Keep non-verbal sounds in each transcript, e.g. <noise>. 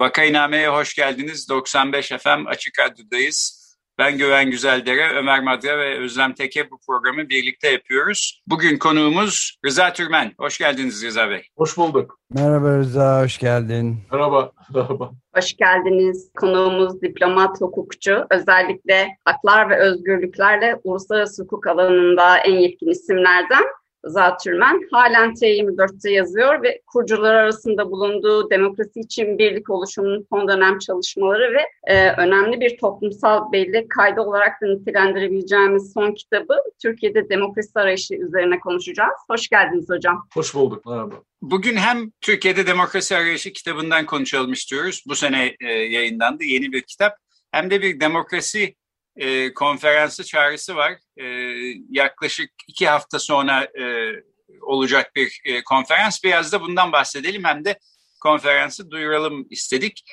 Vakainame'ye hoş geldiniz. 95 FM Açık Radyo'dayız. Ben Güven Güzeldere, Ömer Madra ve Özlem Teke bu programı birlikte yapıyoruz. Bugün konuğumuz Rıza Türmen. Hoş geldiniz Rıza Bey. Hoş bulduk. Merhaba Rıza, hoş geldin. Merhaba. Merhaba. Hoş geldiniz. Konuğumuz diplomat, hukukçu. Özellikle haklar ve özgürlüklerle uluslararası hukuk alanında en yetkin isimlerden. Zatürmen halen T24'te yazıyor ve kurucular arasında bulunduğu Demokrasi için Birlik oluşumunun son dönem çalışmaları ve e, önemli bir toplumsal bellek kaydı olarak da nitelendirebileceğimiz son kitabı Türkiye'de demokrasi arayışı üzerine konuşacağız. Hoş geldiniz hocam. Hoş bulduk. Merhaba. Bugün hem Türkiye'de demokrasi arayışı kitabından konuşalım istiyoruz. Bu sene e, yayınlandı yeni bir kitap. Hem de bir demokrasi e, konferansı çağrısı var. E, yaklaşık iki hafta sonra e, olacak bir e, konferans. Biraz da bundan bahsedelim hem de konferansı duyuralım istedik.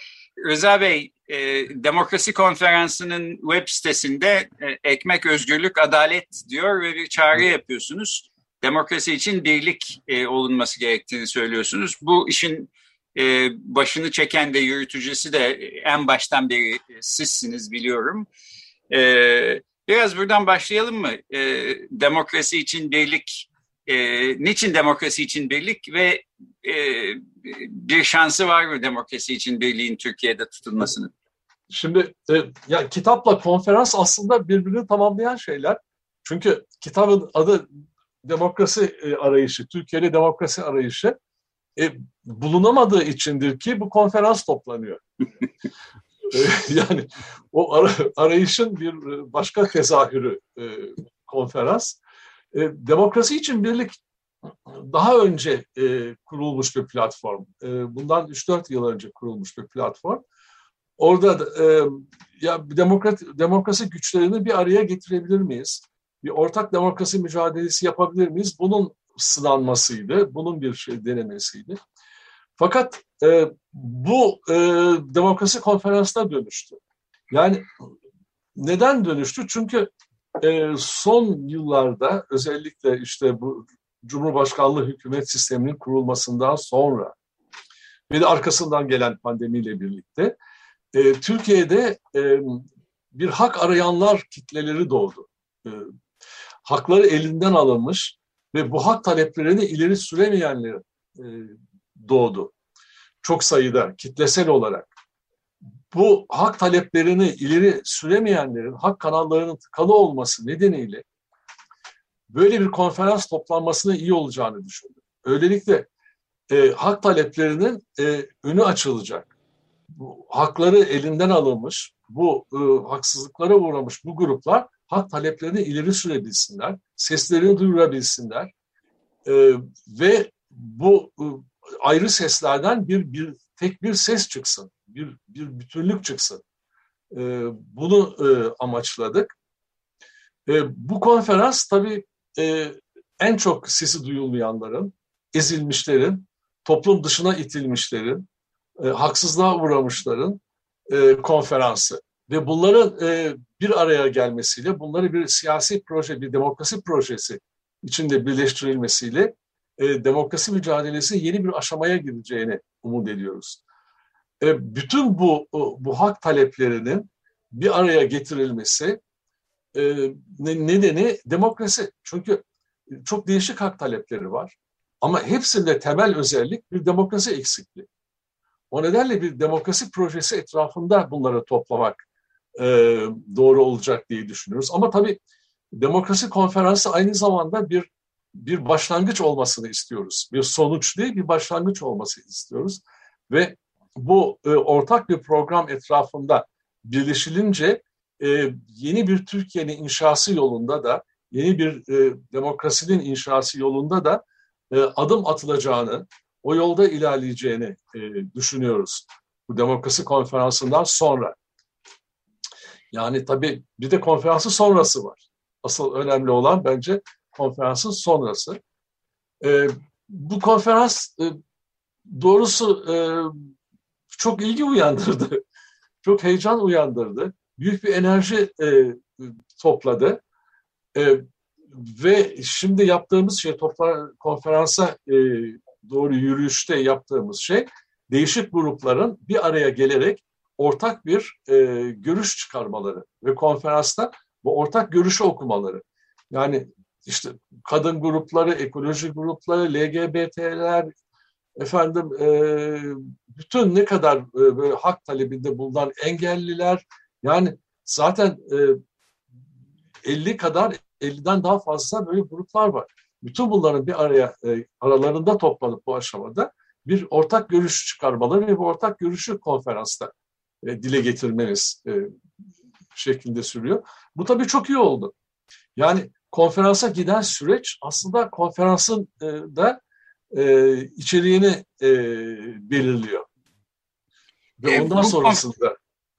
Rıza Bey, e, Demokrasi Konferansı'nın web sitesinde e, ekmek, özgürlük, adalet diyor ve bir çağrı yapıyorsunuz. Demokrasi için birlik e, olunması gerektiğini söylüyorsunuz. Bu işin e, başını çeken de yürütücüsü de en baştan beri e, sizsiniz biliyorum. Ee, biraz buradan başlayalım mı? Ee, demokrasi için birlik, e, niçin demokrasi için birlik ve e, bir şansı var mı demokrasi için birliğin Türkiye'de tutulmasının? Şimdi e, ya kitapla konferans aslında birbirini tamamlayan şeyler. Çünkü kitabın adı demokrasi e, arayışı, Türkiye'de demokrasi arayışı e, bulunamadığı içindir ki bu konferans toplanıyor. <laughs> <laughs> yani o arayışın bir e, başka tezahürü e, konferans. E, demokrasi için birlik daha önce kurulmuş bir platform. bundan 3-4 yıl önce kurulmuş bir platform. Orada ya demokrat, demokrasi güçlerini bir araya getirebilir miyiz? Bir ortak demokrasi mücadelesi yapabilir miyiz? Bunun sınanmasıydı, bunun bir şey denemesiydi. Fakat e, bu e, demokrasi konferansına dönüştü. Yani neden dönüştü? Çünkü e, son yıllarda özellikle işte bu Cumhurbaşkanlığı hükümet sisteminin kurulmasından sonra ve de arkasından gelen pandemiyle birlikte e, Türkiye'de e, bir hak arayanlar kitleleri doğdu. E, hakları elinden alınmış ve bu hak taleplerini ileri süremeyenler e, doğdu. Çok sayıda kitlesel olarak. Bu hak taleplerini ileri süremeyenlerin hak kanallarının tıkalı olması nedeniyle böyle bir konferans toplanmasına iyi olacağını düşündüm. Öylelikle e, hak taleplerinin e, önü açılacak. Bu, hakları elinden alınmış, bu e, haksızlıklara uğramış bu gruplar hak taleplerini ileri sürebilsinler, seslerini duyurabilsinler e, ve bu e, ayrı seslerden bir, bir tek bir ses çıksın, bir, bir bütünlük çıksın. E, bunu e, amaçladık. E, bu konferans tabii e, en çok sesi duyulmayanların, ezilmişlerin, toplum dışına itilmişlerin, e, haksızlığa uğramışların e, konferansı. Ve bunların e, bir araya gelmesiyle, bunları bir siyasi proje, bir demokrasi projesi içinde birleştirilmesiyle e, demokrasi mücadelesi yeni bir aşamaya gireceğini umut ediyoruz. E, bütün bu bu hak taleplerinin bir araya getirilmesi e, nedeni demokrasi. Çünkü çok değişik hak talepleri var. Ama hepsinde temel özellik bir demokrasi eksikliği. O nedenle bir demokrasi projesi etrafında bunları toplamak e, doğru olacak diye düşünüyoruz. Ama tabii demokrasi konferansı aynı zamanda bir bir başlangıç olmasını istiyoruz. Bir sonuç değil, bir başlangıç olması istiyoruz. Ve bu e, ortak bir program etrafında birleşilince e, yeni bir Türkiye'nin inşası yolunda da yeni bir e, demokrasinin inşası yolunda da e, adım atılacağını, o yolda ilerleyeceğini e, düşünüyoruz. Bu demokrasi konferansından sonra. Yani tabii bir de konferansın sonrası var. Asıl önemli olan bence konferansın sonrası. E, bu konferans e, doğrusu e, çok ilgi uyandırdı. <laughs> Çok heyecan uyandırdı. Büyük bir enerji e, topladı. E, ve şimdi yaptığımız şey topla, konferansa e, doğru yürüyüşte yaptığımız şey değişik grupların bir araya gelerek ortak bir e, görüş çıkarmaları ve konferansta bu ortak görüşü okumaları. Yani işte kadın grupları, ekoloji grupları, LGBT'ler, efendim e, bütün ne kadar e, böyle hak talebinde bulunan engelliler yani zaten e, 50 kadar 50'den daha fazla böyle gruplar var. Bütün bunların bir araya e, aralarında toplanıp bu aşamada bir ortak görüş çıkarmaları ve bu ortak görüşü konferansta e, dile getirmeniz e, şeklinde sürüyor. Bu tabii çok iyi oldu. Yani konferansa giden süreç aslında konferansın e, da e, içeriğini e, belirliyor. Ve e, ondan sonrasında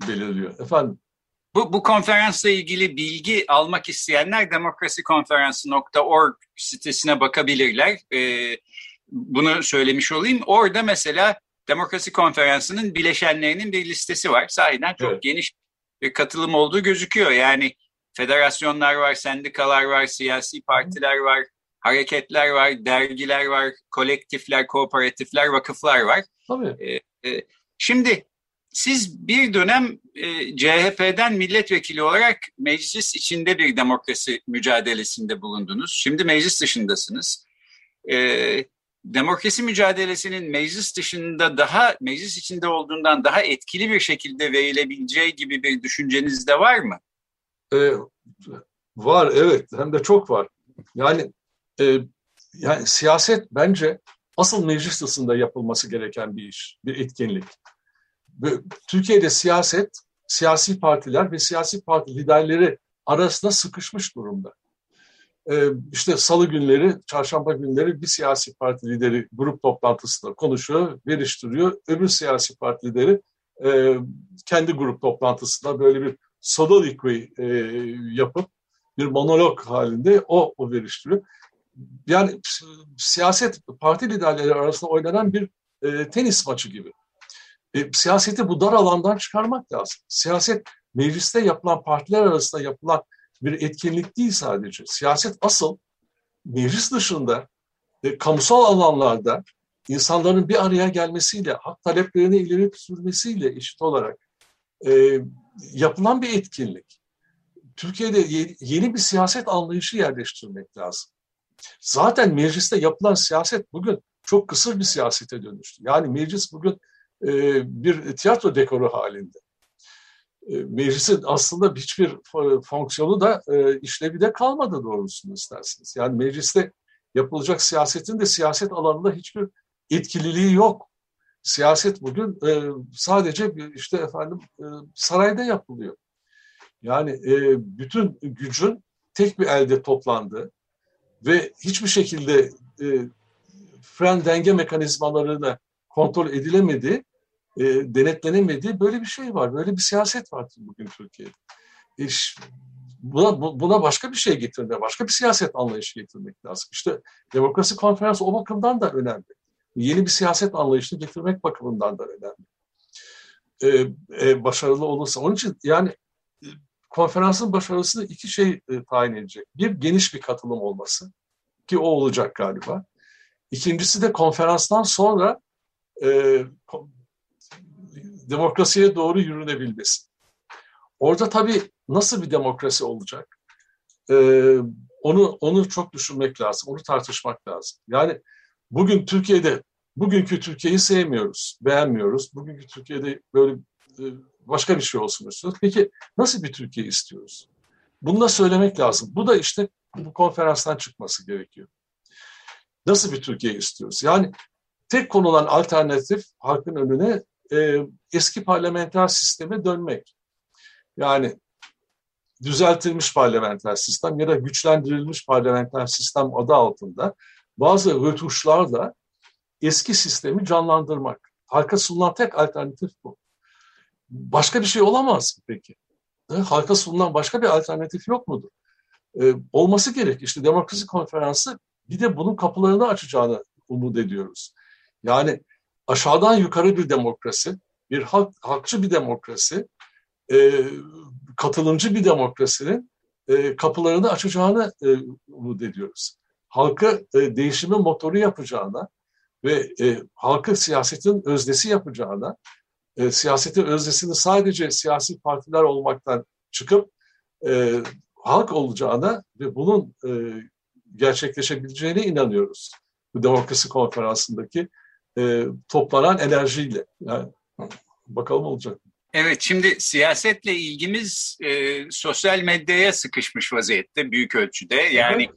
belirliyor. Efendim? Bu, bu konferansla ilgili bilgi almak isteyenler demokrasikonferansı.org sitesine bakabilirler. E, bunu söylemiş olayım. Orada mesela Demokrasi Konferansı'nın bileşenlerinin bir listesi var. Sahiden çok evet. geniş bir katılım olduğu gözüküyor. Yani federasyonlar var, sendikalar var, siyasi partiler var, hareketler var, dergiler var, kolektifler, kooperatifler, vakıflar var. Tabii. Ee, e, şimdi siz bir dönem e, CHP'den milletvekili olarak meclis içinde bir demokrasi mücadelesinde bulundunuz. Şimdi meclis dışındasınız. E, demokrasi mücadelesinin meclis dışında daha, meclis içinde olduğundan daha etkili bir şekilde verilebileceği gibi bir düşünceniz de var mı? Ee, var evet hem de çok var. Yani e, yani siyaset bence asıl meclis dışında yapılması gereken bir iş, bir etkinlik. Türkiye'de siyaset, siyasi partiler ve siyasi parti liderleri arasında sıkışmış durumda. Ee, işte salı günleri, çarşamba günleri bir siyasi parti lideri grup toplantısında konuşuyor, veriştiriyor. Öbür siyasi parti lideri e, kendi grup toplantısında böyle bir soliloquy e, yapıp bir monolog halinde o, o veriştiriyor. Yani siyaset parti liderleri arasında oynanan bir e, tenis maçı gibi. E, siyaseti bu dar alandan çıkarmak lazım. Siyaset mecliste yapılan partiler arasında yapılan bir etkinlik değil sadece. Siyaset asıl meclis dışında e, kamusal alanlarda insanların bir araya gelmesiyle, hak taleplerini ileri sürmesiyle eşit olarak e, yapılan bir etkinlik. Türkiye'de yeni bir siyaset anlayışı yerleştirmek lazım. Zaten mecliste yapılan siyaset bugün çok kısır bir siyasete dönüştü. Yani meclis bugün e, bir tiyatro dekoru halinde. E, meclisin aslında hiçbir fonksiyonu da e, işlevi de kalmadı doğrusunu isterseniz. Yani mecliste yapılacak siyasetin de siyaset alanında hiçbir etkililiği yok. Siyaset bugün e, sadece işte efendim e, sarayda yapılıyor. Yani e, bütün gücün tek bir elde toplandığı ve hiçbir şekilde e, fren denge mekanizmalarına kontrol edilemedi, e, denetlenemedi. Böyle bir şey var. Böyle bir siyaset var bugün Türkiye'de. E, buna, buna başka bir şey getirmek, başka bir siyaset anlayışı getirmek lazım. İşte demokrasi konferansı o bakımdan da önemli. Yeni bir siyaset anlayışını getirmek bakımından da önemli. E, e, başarılı olursa. Onun için yani e, konferansın başarısını iki şey e, tayin edecek. Bir, geniş bir katılım olması ki o olacak galiba. İkincisi de konferanstan sonra e, demokrasiye doğru yürünebilmesi. Orada tabii nasıl bir demokrasi olacak? Ee, onu onu çok düşünmek lazım, onu tartışmak lazım. Yani bugün Türkiye'de, bugünkü Türkiye'yi sevmiyoruz, beğenmiyoruz. Bugünkü Türkiye'de böyle e, başka bir şey olsun istiyoruz. Peki nasıl bir Türkiye istiyoruz? Bunu da söylemek lazım. Bu da işte bu konferanstan çıkması gerekiyor. Nasıl bir Türkiye istiyoruz? Yani tek konulan alternatif halkın önüne e, eski parlamenter sisteme dönmek. Yani düzeltilmiş parlamenter sistem ya da güçlendirilmiş parlamenter sistem adı altında bazı rötuşlarla eski sistemi canlandırmak. Halka sunulan tek alternatif bu. Başka bir şey olamaz peki? Halka sunulan başka bir alternatif yok mudur? Ee, olması gerek. İşte demokrasi konferansı bir de bunun kapılarını açacağını umut ediyoruz. Yani aşağıdan yukarı bir demokrasi, bir halk, halkçı bir demokrasi, e, katılımcı bir demokrasinin e, kapılarını açacağını e, umut ediyoruz. Halkı e, değişimin motoru yapacağına ve e, halkı siyasetin özdesi yapacağına, e, siyasetin özdesini sadece siyasi partiler olmaktan çıkıp e, halk olacağına ve bunun e, gerçekleşebileceğine inanıyoruz. Bu demokrasi konferansındaki e, toplanan enerjiyle. Yani, bakalım olacak. Evet, şimdi siyasetle ilgimiz e, sosyal medyaya sıkışmış vaziyette büyük ölçüde. Yani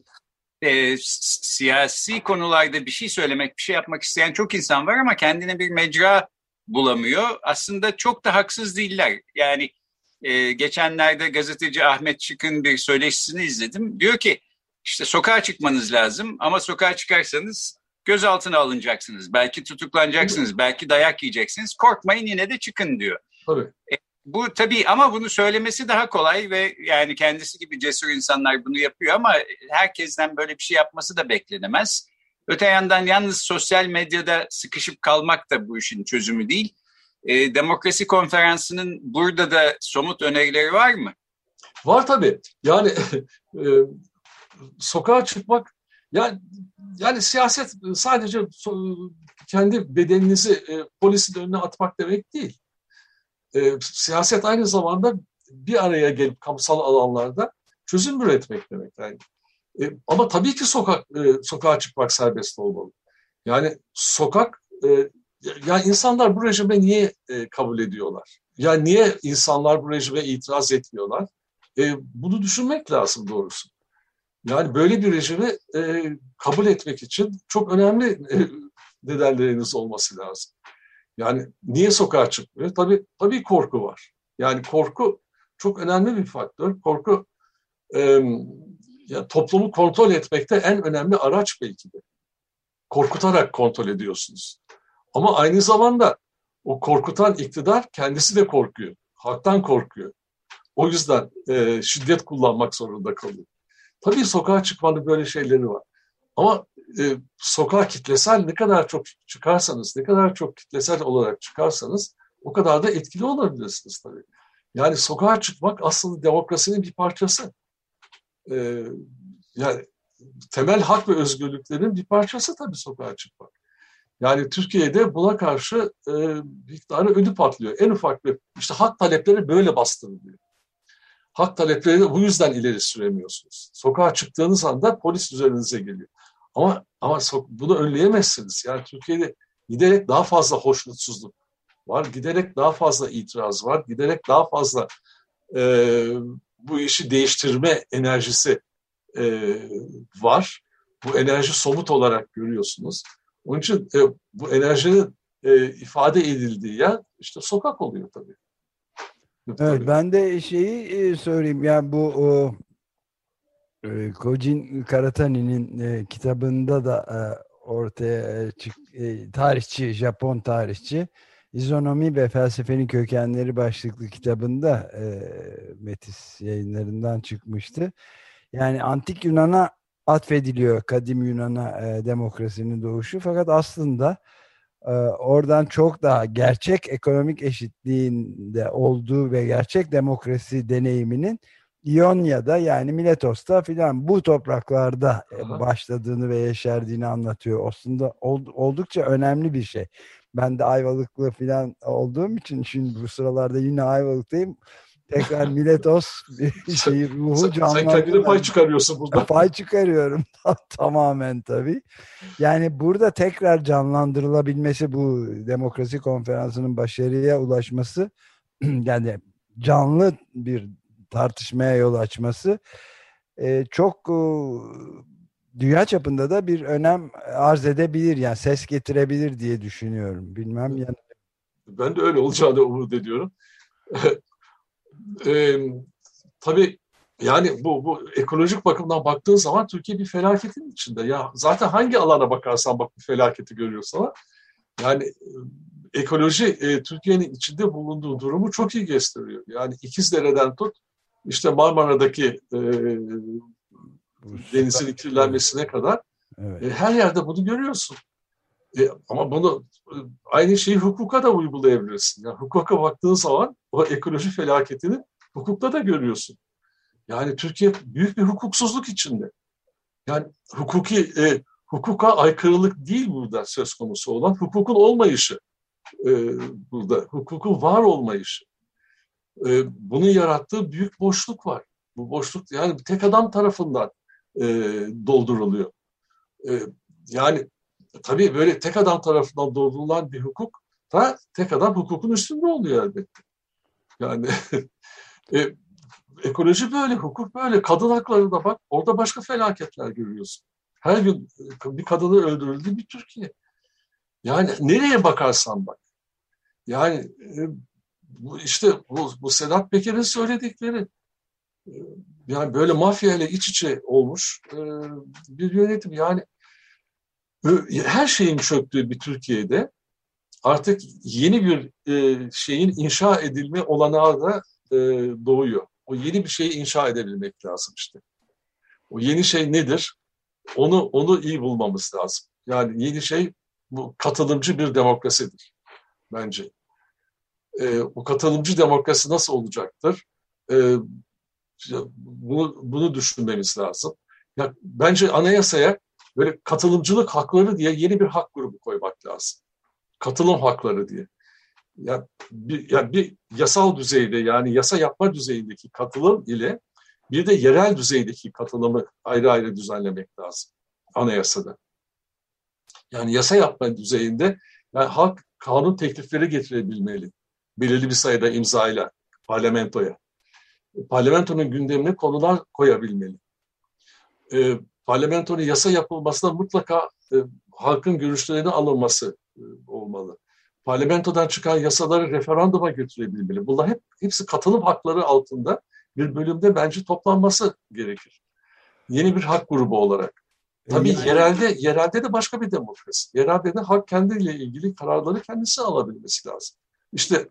e, siyasi konularda bir şey söylemek, bir şey yapmak isteyen çok insan var ama kendine bir mecra bulamıyor. Aslında çok da haksız değiller. Yani e, geçenlerde gazeteci Ahmet Çık'ın bir söyleşisini izledim. Diyor ki işte sokağa çıkmanız lazım ama sokağa çıkarsanız gözaltına alınacaksınız. Belki tutuklanacaksınız, belki dayak yiyeceksiniz. Korkmayın yine de çıkın diyor. Tabii. E, bu tabii ama bunu söylemesi daha kolay ve yani kendisi gibi cesur insanlar bunu yapıyor ama herkesten böyle bir şey yapması da beklenemez. Öte yandan yalnız sosyal medyada sıkışıp kalmak da bu işin çözümü değil. E, demokrasi konferansının burada da somut önerileri var mı? Var tabii. Yani <laughs> e, sokağa çıkmak yani yani siyaset sadece kendi bedeninizi e, polisin önüne atmak demek değil. E, siyaset aynı zamanda bir araya gelip kamusal alanlarda çözüm üretmek demek. Yani. E, ama tabii ki sokak e, sokağa çıkmak serbest olmalı. Yani sokak e, yani insanlar bu rejime niye e, kabul ediyorlar? Yani niye insanlar bu rejime itiraz etmiyorlar? E, bunu düşünmek lazım doğrusu. Yani böyle bir rejimi e, kabul etmek için çok önemli e, <laughs> nedenleriniz olması lazım. Yani niye sokağa çıkmıyor? Tabii, tabii korku var. Yani korku çok önemli bir faktör. Korku e, ya toplumu kontrol etmekte en önemli araç belki de. Korkutarak kontrol ediyorsunuz. Ama aynı zamanda o korkutan iktidar kendisi de korkuyor. Halktan korkuyor. O yüzden e, şiddet kullanmak zorunda kalıyor. Tabii sokağa çıkmanın böyle şeyleri var. Ama e, sokağa kitlesel ne kadar çok çıkarsanız, ne kadar çok kitlesel olarak çıkarsanız o kadar da etkili olabilirsiniz tabii. Yani sokağa çıkmak aslında demokrasinin bir parçası. E, yani temel hak ve özgürlüklerin bir parçası tabii sokağa çıkmak. Yani Türkiye'de buna karşı e, miktarı ödü patlıyor. En ufak bir, işte hak talepleri böyle bastırılıyor. Hak taleplerini bu yüzden ileri süremiyorsunuz. Sokağa çıktığınız anda polis üzerinize geliyor. Ama ama bunu önleyemezsiniz. Yani Türkiye'de giderek daha fazla hoşnutsuzluk var, giderek daha fazla itiraz var, giderek daha fazla e, bu işi değiştirme enerjisi e, var. Bu enerji somut olarak görüyorsunuz. Onun için e, bu enerjinin e, ifade edildiği yer işte sokak oluyor tabii. Evet, ben de şeyi e, söyleyeyim. Yani bu Kojin Karatani'nin e, kitabında da e, ortaya çık, e, tarihçi, Japon tarihçi İzonomi ve Felsefenin Kökenleri başlıklı kitabında e, Metis yayınlarından çıkmıştı. Yani antik Yunan'a atfediliyor kadim Yunan'a e, demokrasinin doğuşu fakat aslında e, oradan çok daha gerçek ekonomik eşitliğinde olduğu ve gerçek demokrasi deneyiminin İonya'da yani Miletos'ta filan bu topraklarda e, Aha. başladığını ve yeşerdiğini anlatıyor. Aslında oldukça önemli bir şey. Ben de Ayvalıklı filan olduğum için şimdi bu sıralarda yine Ayvalık'tayım tekrar <laughs> Miletos <laughs> şeyi ruhu sen, canlandıran. Sen kendine pay çıkarıyorsun burada. <laughs> Pay çıkarıyorum tamamen tabii. Yani burada tekrar canlandırılabilmesi bu demokrasi konferansının başarıya ulaşması <clears throat> yani canlı bir tartışmaya yol açması e, çok e, dünya çapında da bir önem arz edebilir yani ses getirebilir diye düşünüyorum. Bilmem yani. Ben de öyle olacağını umut ediyorum. <laughs> e, tabii yani bu, bu ekolojik bakımdan baktığın zaman Türkiye bir felaketin içinde. Ya zaten hangi alana bakarsan bak bir felaketi görüyorsun ama yani ekoloji e, Türkiye'nin içinde bulunduğu durumu çok iyi gösteriyor. Yani İkizdere'den tut işte Marmara'daki e, denizin kirlenmesine kadar evet. e, her yerde bunu görüyorsun. E, ama bunu e, aynı şeyi hukuka da uygulayabilirsin. Yani hukuka baktığın zaman o ekoloji felaketini hukukta da görüyorsun. Yani Türkiye büyük bir hukuksuzluk içinde. Yani hukuki e, hukuka aykırılık değil burada söz konusu olan hukukun olmayışı e, burada hukukun var olmayışı. E, bunun yarattığı büyük boşluk var. Bu boşluk yani tek adam tarafından e, dolduruluyor. E, yani tabii böyle tek adam tarafından doldurulan bir hukuk da tek adam hukukun üstünde oluyor elbette. Yani <laughs> e, ekoloji böyle, hukuk böyle. Kadın hakları da bak, orada başka felaketler görüyorsun. Her gün e, bir kadını öldürüldü bir Türkiye. Yani nereye bakarsan bak. Yani e, işte bu, bu Sedat Peker'in söyledikleri e, yani böyle mafya ile iç içe olmuş bir yönetim. Yani her şeyin çöktüğü bir Türkiye'de artık yeni bir şeyin inşa edilme olanağı da doğuyor. O yeni bir şeyi inşa edebilmek lazım işte. O yeni şey nedir? Onu onu iyi bulmamız lazım. Yani yeni şey bu katılımcı bir demokrasidir bence. E, bu katılımcı demokrasi nasıl olacaktır? E, bunu, bunu düşünmemiz lazım. Ya, bence anayasaya böyle katılımcılık hakları diye yeni bir hak grubu koymak lazım. Katılım hakları diye ya bir, ya bir yasal düzeyde yani yasa yapma düzeyindeki katılım ile bir de yerel düzeydeki katılımı ayrı ayrı düzenlemek lazım anayasada. Yani yasa yapma düzeyinde yani halk kanun teklifleri getirebilmeli. Belirli bir sayıda imzayla parlamentoya. Parlamentonun gündemine konular koyabilmeli. E, parlamentonun yasa yapılmasına mutlaka e, halkın görüşlerine alınması e, olmalı parlamentodan çıkan yasaları referanduma götürebilmeli. Bunlar hep hepsi katılım hakları altında bir bölümde bence toplanması gerekir. Yeni bir hak grubu olarak. Tabii yani. yerelde yerelde de başka bir demokrasi. Yerelde de halk kendiyle ilgili kararları kendisi alabilmesi lazım. İşte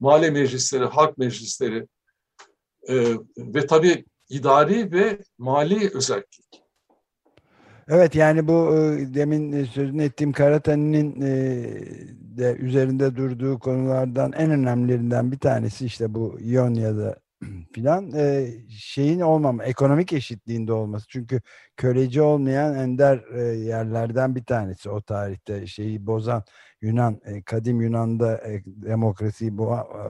mahalle meclisleri, halk meclisleri e, ve tabii idari ve mali özellik. Evet yani bu e, demin sözünü ettiğim Karatani'nin e, de üzerinde durduğu konulardan en önemlilerinden bir tanesi işte bu İonya'da <clears throat> filan e, şeyin olmama, ekonomik eşitliğinde olması. Çünkü köleci olmayan ender yerlerden bir tanesi o tarihte şeyi bozan Yunan, kadim Yunan'da demokrasiyi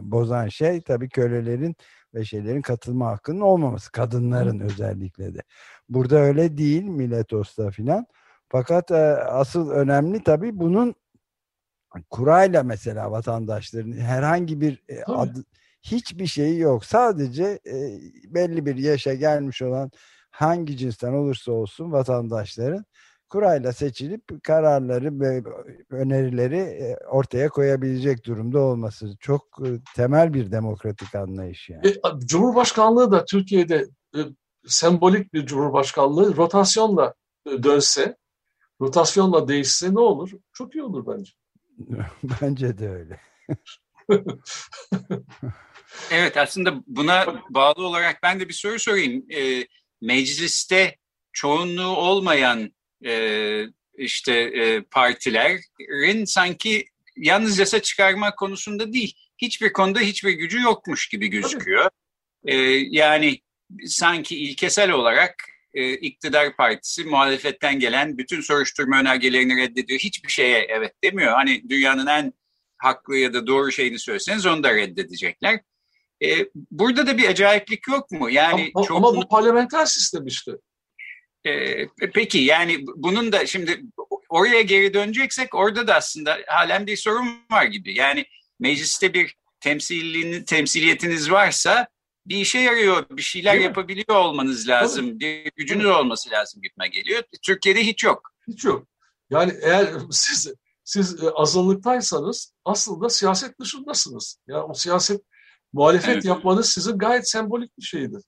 bozan şey tabii kölelerin ve şeylerin katılma hakkının olmaması. Kadınların özellikle de. Burada öyle değil Miletos'ta filan. Fakat e, asıl önemli tabii bunun kurayla mesela vatandaşların herhangi bir e, adı, hiçbir şeyi yok. Sadece e, belli bir yaşa gelmiş olan hangi cinsten olursa olsun vatandaşların kurayla seçilip kararları ve önerileri e, ortaya koyabilecek durumda olması çok e, temel bir demokratik anlayış yani. E, Cumhurbaşkanlığı da Türkiye'de sembolik bir cumhurbaşkanlığı rotasyonla dönse, rotasyonla değişse ne olur? Çok iyi olur bence. <laughs> bence de öyle. <laughs> evet aslında buna bağlı olarak ben de bir soru sorayım. E, mecliste çoğunluğu olmayan e, işte e, partilerin sanki yalnız yasa çıkarma konusunda değil, hiçbir konuda hiçbir gücü yokmuş gibi gözüküyor. E, yani sanki ilkesel olarak e, iktidar partisi muhalefetten gelen bütün soruşturma önergelerini reddediyor. Hiçbir şeye evet demiyor. Hani dünyanın en haklı ya da doğru şeyini söyleseniz onu da reddedecekler. E, burada da bir acayiplik yok mu? Yani ama, çok... ama bu parlamenter sistem işte. E, peki yani bunun da şimdi oraya geri döneceksek orada da aslında halen bir sorun var gibi. Yani mecliste bir temsiliyetiniz varsa bir işe yarıyor, bir şeyler Değil yapabiliyor mi? olmanız lazım. Tabii. Bir gücünüz Tabii. olması lazım gitme geliyor. Türkiye'de hiç yok. Hiç yok. Yani eğer siz siz e, azınlıktaysanız aslında siyaset dışındasınız. Ya yani o siyaset muhalefet evet. yapmanız sizin gayet sembolik bir şeydir.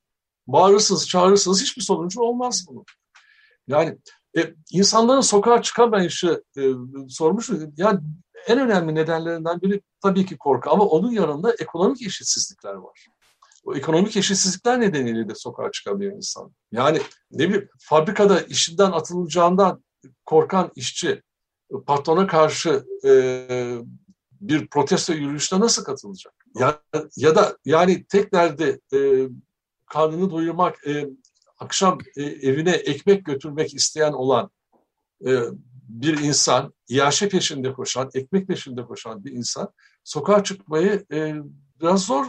bağırırsınız, çağırırsınız hiçbir sonucu olmaz bunun. Yani e, insanların sokağa çıkamayışı e, sormuş. Yani en önemli nedenlerinden biri tabii ki korku ama onun yanında ekonomik eşitsizlikler var. O ekonomik eşitsizlikler nedeniyle de sokağa çıkamıyor insan. Yani ne bir fabrikada işinden atılacağından korkan işçi patrona karşı e, bir protesto yürüyüşüne nasıl katılacak? Ya, ya da yani tek derdi e, karnını doyurmak, e, akşam e, evine ekmek götürmek isteyen olan e, bir insan, iaşe peşinde koşan, ekmek peşinde koşan bir insan sokağa çıkmayı e, biraz zor.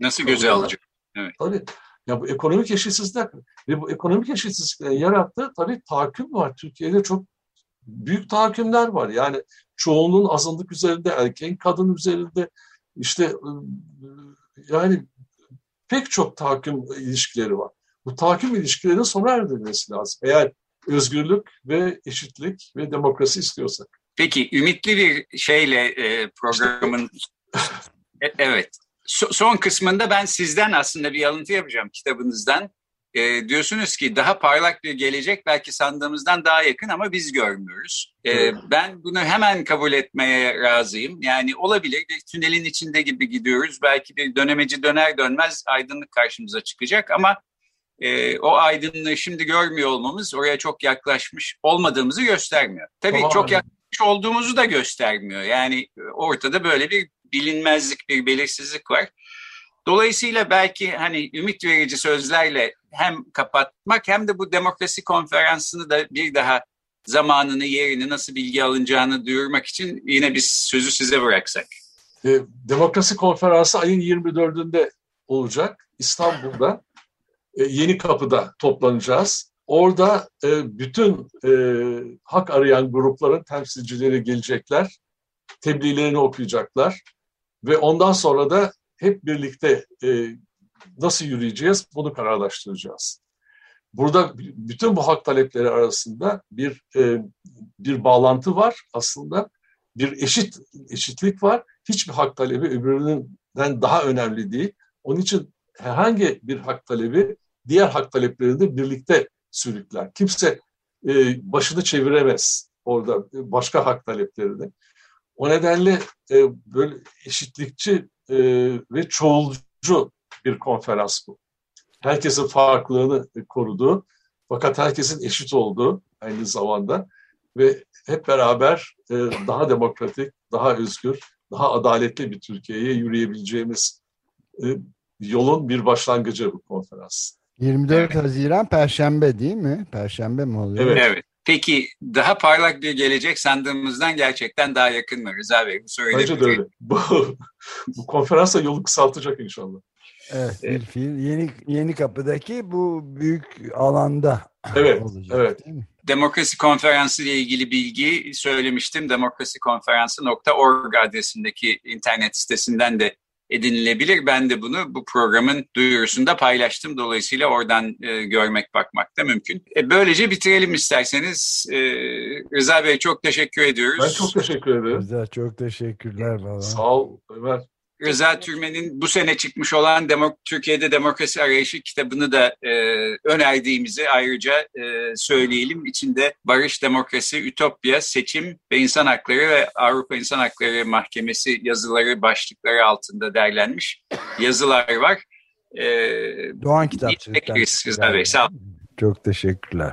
Nasıl göze alacak? Evet. Tabii. Ya bu ekonomik eşitsizlik ve bu ekonomik eşitsizliklerin yarattığı tabii tahakküm var. Türkiye'de çok büyük tahakkümler var. Yani çoğunluğun azınlık üzerinde, erkeğin kadın üzerinde işte ıı, yani pek çok tahakküm ilişkileri var. Bu tahakküm ilişkilerinin sona erdirilmesi lazım. Eğer özgürlük ve eşitlik ve demokrasi istiyorsak. Peki ümitli bir şeyle e, programın e, evet so, son kısmında ben sizden aslında bir alıntı yapacağım kitabınızdan. E, diyorsunuz ki daha parlak bir gelecek belki sandığımızdan daha yakın ama biz görmüyoruz. E, ben bunu hemen kabul etmeye razıyım. Yani olabilir bir tünelin içinde gibi gidiyoruz. Belki bir dönemeci döner dönmez aydınlık karşımıza çıkacak ama e, o aydınlığı şimdi görmüyor olmamız oraya çok yaklaşmış olmadığımızı göstermiyor. Tabii tamam. çok yaklaşmış olduğumuzu da göstermiyor. Yani ortada böyle bir bilinmezlik, bir belirsizlik var. Dolayısıyla belki hani ümit verici sözlerle hem kapatmak hem de bu demokrasi konferansını da bir daha zamanını, yerini, nasıl bilgi alınacağını duyurmak için yine biz sözü size bıraksak. E, demokrasi konferansı ayın 24'ünde olacak İstanbul'da. E, Yeni Kapı'da toplanacağız. Orada e, bütün e, hak arayan grupların temsilcileri gelecekler. Tebliğlerini okuyacaklar. Ve ondan sonra da hep birlikte e, nasıl yürüyeceğiz bunu kararlaştıracağız. Burada bütün bu hak talepleri arasında bir e, bir bağlantı var aslında. Bir eşit eşitlik var. Hiçbir hak talebi öbüründen daha önemli değil. Onun için herhangi bir hak talebi diğer hak taleplerini birlikte sürükler. Kimse e, başını çeviremez orada başka hak taleplerini. O nedenle e, böyle eşitlikçi e, ve çoğulcu bir konferans bu. Herkesin farklılığını koruduğu fakat herkesin eşit olduğu aynı zamanda ve hep beraber e, daha demokratik, daha özgür, daha adaletli bir Türkiye'ye yürüyebileceğimiz e, yolun bir başlangıcı bu konferans. 24 evet. Haziran Perşembe değil mi? Perşembe mi oluyor? Evet. evet. Peki daha parlak bir gelecek sandığımızdan gerçekten daha yakın mı Rıza Bey? Bu Bence de öyle. Bu, <laughs> bu konferansa yolu kısaltacak inşallah. Evet, evet. bir fiil. Yeni, yeni kapıdaki bu büyük alanda evet, olacak. Evet. Değil mi? Demokrasi Konferansı ile ilgili bilgi söylemiştim. Demokrasikonferansı.org adresindeki internet sitesinden de edinilebilir. Ben de bunu bu programın duyurusunda paylaştım. Dolayısıyla oradan e, görmek, bakmak da mümkün. E, böylece bitirelim isterseniz. E, Rıza Bey çok teşekkür ediyoruz. Ben çok teşekkür ederim. Rıza çok teşekkürler baba. Sağ ol Ömer. Rıza Türmen'in bu sene çıkmış olan Demok Türkiye'de Demokrasi Arayışı kitabını da e, önerdiğimizi ayrıca e, söyleyelim. İçinde barış, demokrasi, ütopya, seçim ve insan hakları ve Avrupa İnsan Hakları Mahkemesi yazıları başlıkları altında derlenmiş yazılar var. E, Doğan Kitapçılık'tan. Rıza Bey sağ olun. Çok teşekkürler.